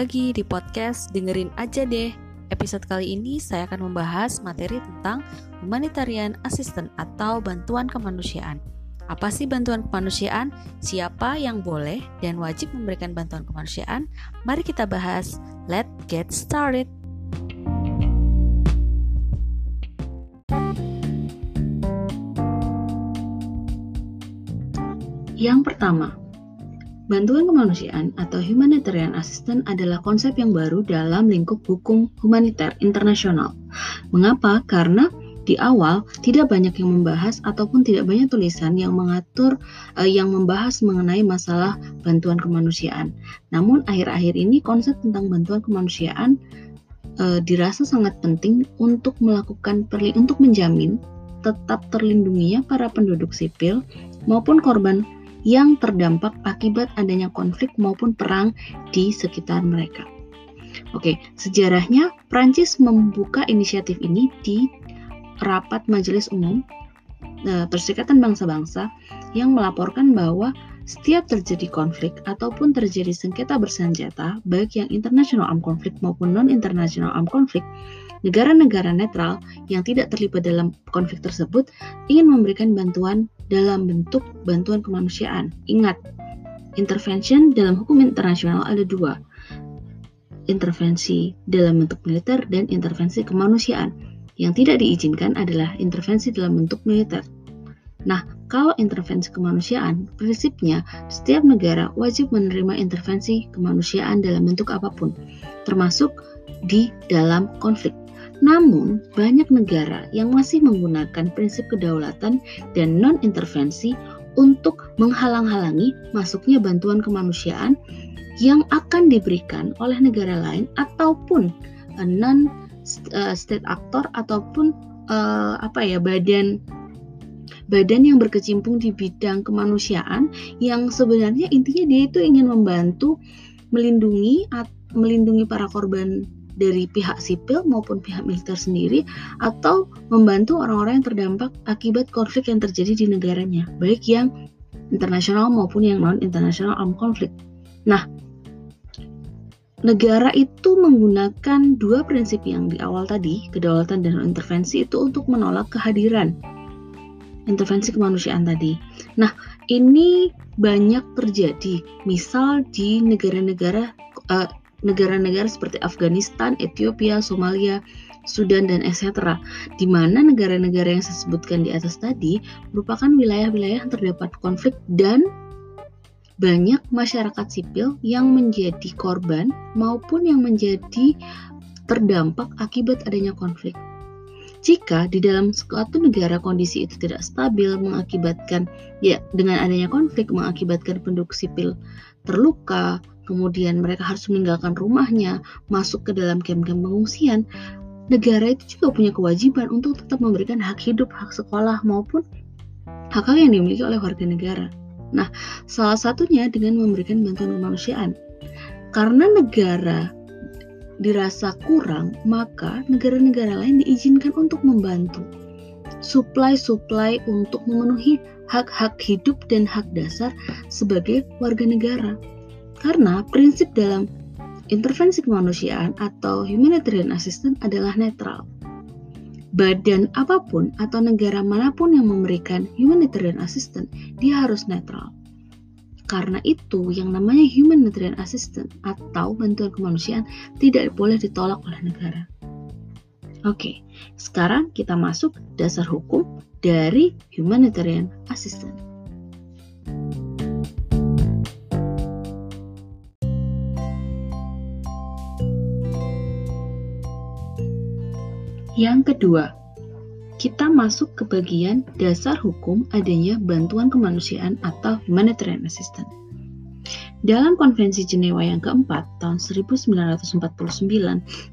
Lagi di podcast Dengerin Aja Deh. Episode kali ini saya akan membahas materi tentang humanitarian assistant atau bantuan kemanusiaan. Apa sih bantuan kemanusiaan? Siapa yang boleh dan wajib memberikan bantuan kemanusiaan? Mari kita bahas. Let's get started. Yang pertama, Bantuan kemanusiaan atau humanitarian assistance adalah konsep yang baru dalam lingkup hukum humaniter internasional. Mengapa? Karena di awal tidak banyak yang membahas ataupun tidak banyak tulisan yang mengatur uh, yang membahas mengenai masalah bantuan kemanusiaan. Namun akhir-akhir ini konsep tentang bantuan kemanusiaan uh, dirasa sangat penting untuk melakukan perli untuk menjamin tetap terlindunginya para penduduk sipil maupun korban yang terdampak akibat adanya konflik maupun perang di sekitar mereka. Oke, sejarahnya Prancis membuka inisiatif ini di rapat Majelis Umum e, Perserikatan Bangsa-Bangsa yang melaporkan bahwa setiap terjadi konflik ataupun terjadi sengketa bersenjata, baik yang international armed conflict maupun non-international armed conflict, negara-negara netral yang tidak terlibat dalam konflik tersebut ingin memberikan bantuan dalam bentuk bantuan kemanusiaan. Ingat, intervention dalam hukum internasional ada dua, intervensi dalam bentuk militer dan intervensi kemanusiaan. Yang tidak diizinkan adalah intervensi dalam bentuk militer. Nah, kalau intervensi kemanusiaan, prinsipnya setiap negara wajib menerima intervensi kemanusiaan dalam bentuk apa pun, termasuk di dalam konflik. Namun, banyak negara yang masih menggunakan prinsip kedaulatan dan non-intervensi untuk menghalang-halangi masuknya bantuan kemanusiaan yang akan diberikan oleh negara lain ataupun uh, non uh, state actor ataupun uh, apa ya badan badan yang berkecimpung di bidang kemanusiaan yang sebenarnya intinya dia itu ingin membantu melindungi melindungi para korban dari pihak sipil maupun pihak militer sendiri atau membantu orang-orang yang terdampak akibat konflik yang terjadi di negaranya, baik yang internasional maupun yang non-internasional armed conflict. Nah, negara itu menggunakan dua prinsip yang di awal tadi, kedaulatan dan intervensi itu untuk menolak kehadiran intervensi kemanusiaan tadi. Nah, ini banyak terjadi, misal di negara-negara uh, negara-negara seperti Afghanistan, Ethiopia, Somalia, Sudan, dan etc. Di mana negara-negara yang saya sebutkan di atas tadi merupakan wilayah-wilayah yang terdapat konflik dan banyak masyarakat sipil yang menjadi korban maupun yang menjadi terdampak akibat adanya konflik. Jika di dalam suatu negara kondisi itu tidak stabil mengakibatkan ya dengan adanya konflik mengakibatkan penduduk sipil terluka, kemudian mereka harus meninggalkan rumahnya, masuk ke dalam kem-kem pengungsian, negara itu juga punya kewajiban untuk tetap memberikan hak hidup, hak sekolah maupun hak-hak yang dimiliki oleh warga negara. Nah, salah satunya dengan memberikan bantuan kemanusiaan. Karena negara dirasa kurang, maka negara-negara lain diizinkan untuk membantu. Supply-supply untuk memenuhi hak-hak hidup dan hak dasar sebagai warga negara. Karena prinsip dalam intervensi kemanusiaan atau humanitarian assistance adalah netral. Badan apa pun atau negara mana pun yang memberikan humanitarian assistance, dia harus netral. Karena itu, yang namanya humanitarian assistance atau bantuan kemanusiaan tidak boleh ditolak oleh negara. Oke, sekarang kita masuk dasar hukum dari humanitarian assistance. Yang kedua, kita masuk ke bagian dasar hukum adanya bantuan kemanusiaan atau humanitarian assistance. Dalam Konvensi Jenewa yang keempat tahun 1949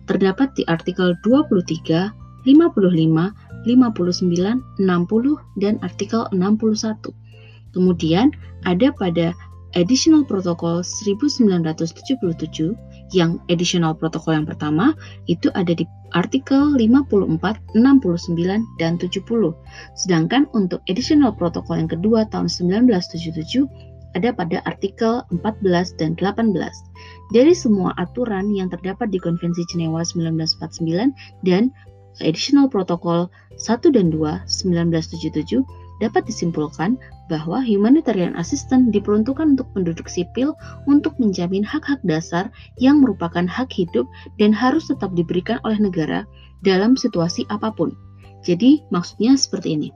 terdapat di artikel 23, 55, 59, 60, dan artikel 61. Kemudian ada pada Additional Protocol 1977 yang additional protokol yang pertama itu ada di artikel 54, 69, dan 70. Sedangkan untuk additional protokol yang kedua tahun 1977 ada pada artikel 14 dan 18. Dari semua aturan yang terdapat di Konvensi Jenewa 1949 dan Additional Protocol 1 dan 2 1977 dapat disimpulkan bahwa humanitarian assistance diperuntukkan untuk penduduk sipil untuk menjamin hak-hak dasar yang merupakan hak hidup dan harus tetap diberikan oleh negara dalam situasi apa pun. Jadi, maksudnya seperti ini.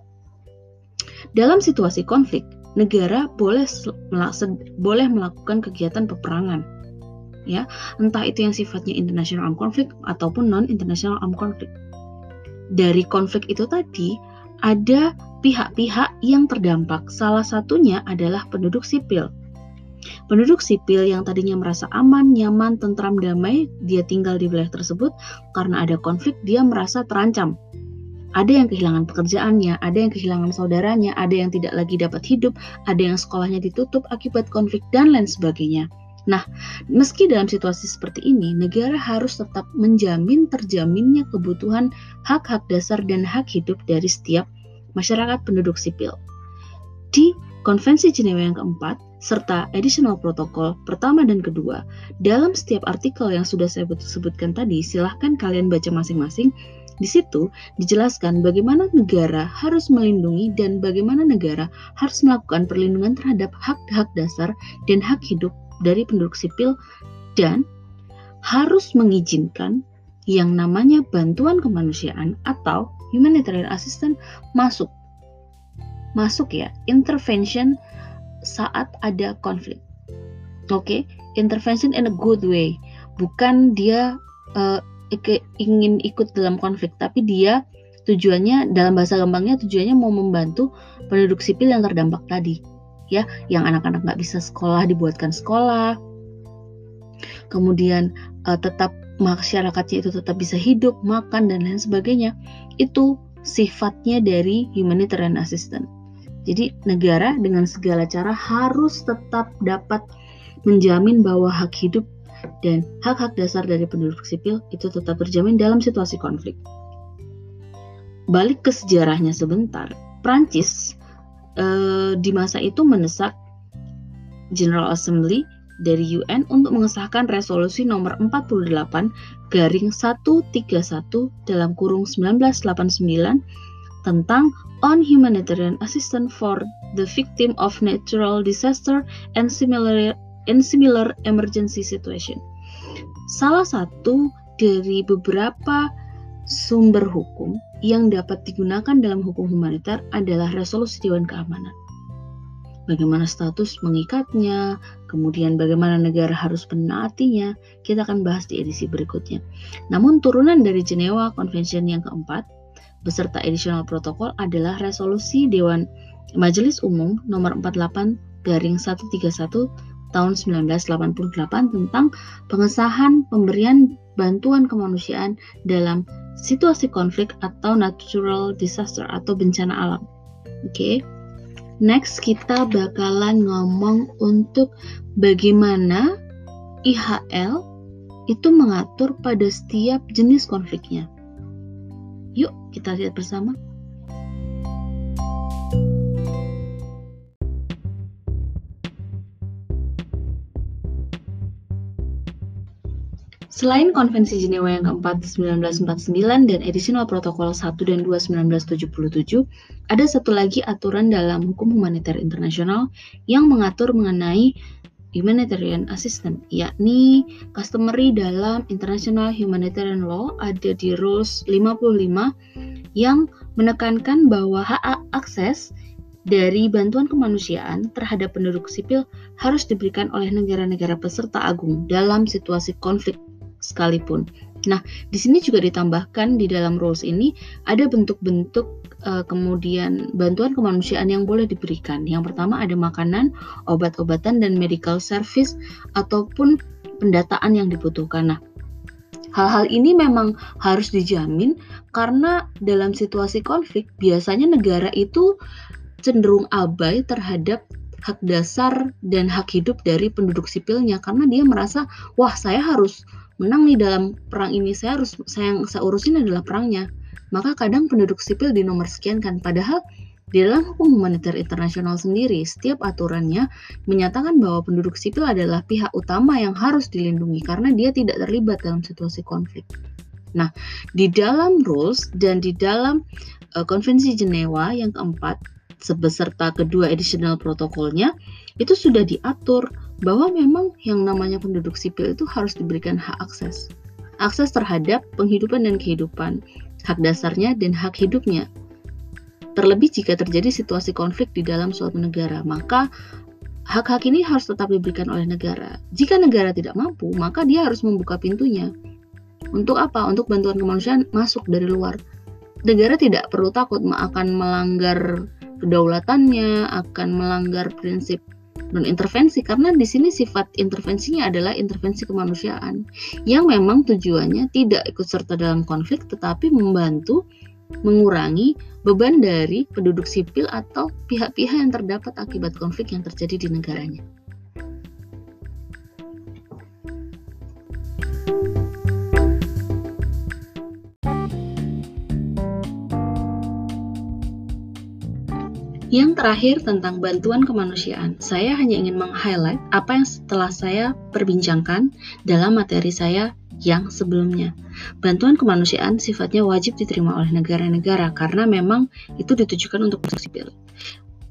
Dalam situasi konflik, negara boleh boleh melakukan kegiatan peperangan. Ya, entah itu yang sifatnya international armed conflict ataupun non international armed conflict. Dari konflik itu tadi ada pihak-pihak yang terdampak. Salah satunya adalah penduduk sipil. Penduduk sipil yang tadinya merasa aman, nyaman, tentram, damai, dia tinggal di wilayah tersebut karena ada konflik, dia merasa terancam. Ada yang kehilangan pekerjaannya, ada yang kehilangan saudaranya, ada yang tidak lagi dapat hidup, ada yang sekolahnya ditutup akibat konflik, dan lain sebagainya. Nah, meski dalam situasi seperti ini, negara harus tetap menjamin terjaminnya kebutuhan hak-hak dasar dan hak hidup dari setiap masyarakat penduduk sipil. Di Konvensi Jenewa yang keempat, serta additional protokol pertama dan kedua, dalam setiap artikel yang sudah saya sebutkan tadi, silahkan kalian baca masing-masing. Di situ dijelaskan bagaimana negara harus melindungi dan bagaimana negara harus melakukan perlindungan terhadap hak-hak dasar dan hak hidup dari penduduk sipil dan harus mengizinkan yang namanya bantuan kemanusiaan atau humanitarian assistance masuk. Masuk ya, intervention saat ada konflik. Oke, okay? intervention in a good way. Bukan dia uh, ingin ikut dalam konflik, tapi dia tujuannya dalam bahasa gampangnya tujuannya mau membantu penduduk sipil yang terdampak tadi ya yang anak-anak nggak bisa sekolah dibuatkan sekolah kemudian uh, tetap masyarakatnya itu tetap bisa hidup makan dan lain sebagainya itu sifatnya dari humanitarian assistance jadi negara dengan segala cara harus tetap dapat menjamin bahwa hak hidup dan hak-hak dasar dari penduduk sipil itu tetap terjamin dalam situasi konflik. Balik ke sejarahnya sebentar, Prancis eh, di masa itu mendesak General Assembly dari UN untuk mengesahkan resolusi nomor 48 garing 131 dalam kurung 1989 tentang on humanitarian assistance for the victim of natural disaster and similar and similar emergency situation. Salah satu dari beberapa sumber hukum yang dapat digunakan dalam hukum humaniter adalah resolusi Dewan Keamanan. Bagaimana status mengikatnya, kemudian bagaimana negara harus menaatinya, kita akan bahas di edisi berikutnya. Namun turunan dari Jenewa Convention yang keempat, beserta additional protokol adalah resolusi Dewan Majelis Umum nomor 48 garing 131 tahun 1988 tentang pengesahan pemberian bantuan kemanusiaan dalam situasi konflik atau natural disaster atau bencana alam. Oke. Okay. Next kita bakalan ngomong untuk bagaimana IHL itu mengatur pada setiap jenis konfliknya. Yuk, kita lihat bersama. Selain Konvensi Jenewa yang keempat 1949 dan Additional Protokol 1 dan 2 1977, ada satu lagi aturan dalam hukum humaniter internasional yang mengatur mengenai humanitarian assistance, yakni customary dalam international humanitarian law ada di Rules 55 yang menekankan bahwa hak akses dari bantuan kemanusiaan terhadap penduduk sipil harus diberikan oleh negara-negara peserta agung dalam situasi konflik sekalipun. Nah, di sini juga ditambahkan di dalam rules ini ada bentuk-bentuk uh, kemudian bantuan kemanusiaan yang boleh diberikan. Yang pertama ada makanan, obat-obatan dan medical service ataupun pendataan yang dibutuhkan. Nah, hal-hal ini memang harus dijamin karena dalam situasi konflik biasanya negara itu cenderung abai terhadap hak dasar dan hak hidup dari penduduk sipilnya karena dia merasa wah saya harus menang nih dalam perang ini saya harus saya yang saya urusin adalah perangnya maka kadang penduduk sipil di nomor sekian kan padahal Di dalam hukum humaniter internasional sendiri, setiap aturannya menyatakan bahwa penduduk sipil adalah pihak utama yang harus dilindungi karena dia tidak terlibat dalam situasi konflik. Nah, di dalam rules dan di dalam uh, konvensi Jenewa yang keempat, sebeserta kedua additional protokolnya, itu sudah diatur bahwa memang yang namanya penduduk sipil itu harus diberikan hak akses. Akses terhadap penghidupan dan kehidupan, hak dasarnya dan hak hidupnya, Terlebih jika terjadi situasi konflik di dalam suatu negara, maka hak-hak ini harus tetap diberikan oleh negara. Jika negara tidak mampu, maka dia harus membuka pintunya. Untuk apa? Untuk bantuan kemanusiaan masuk dari luar. Negara tidak perlu takut akan melanggar kedaulatannya, akan melanggar prinsip non intervensi karena di sini sifat intervensinya adalah intervensi kemanusiaan yang memang tujuannya tidak ikut serta dalam konflik tetapi membantu mengurangi beban dari penduduk sipil atau pihak-pihak yang terdapat akibat konflik yang terjadi di negaranya. Yang terakhir tentang bantuan kemanusiaan, saya hanya ingin meng-highlight apa yang setelah saya perbincangkan dalam materi saya yang sebelumnya. Bantuan kemanusiaan sifatnya wajib diterima oleh negara-negara karena memang itu ditujukan untuk sipil.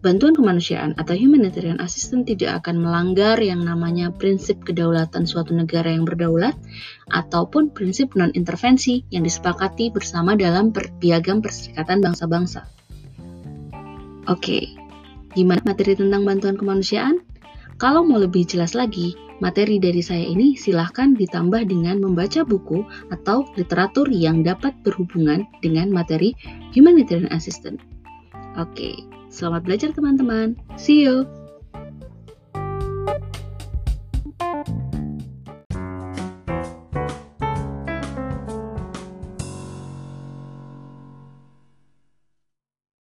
Bantuan kemanusiaan atau humanitarian assistance tidak akan melanggar yang namanya prinsip kedaulatan suatu negara yang berdaulat ataupun prinsip non-intervensi yang disepakati bersama dalam piagam Perserikatan Bangsa-Bangsa. Oke, gimana materi tentang bantuan kemanusiaan? Kalau mau lebih jelas lagi, materi dari saya ini silahkan ditambah dengan membaca buku atau literatur yang dapat berhubungan dengan materi humanitarian assistant. Oke, selamat belajar teman-teman. See you!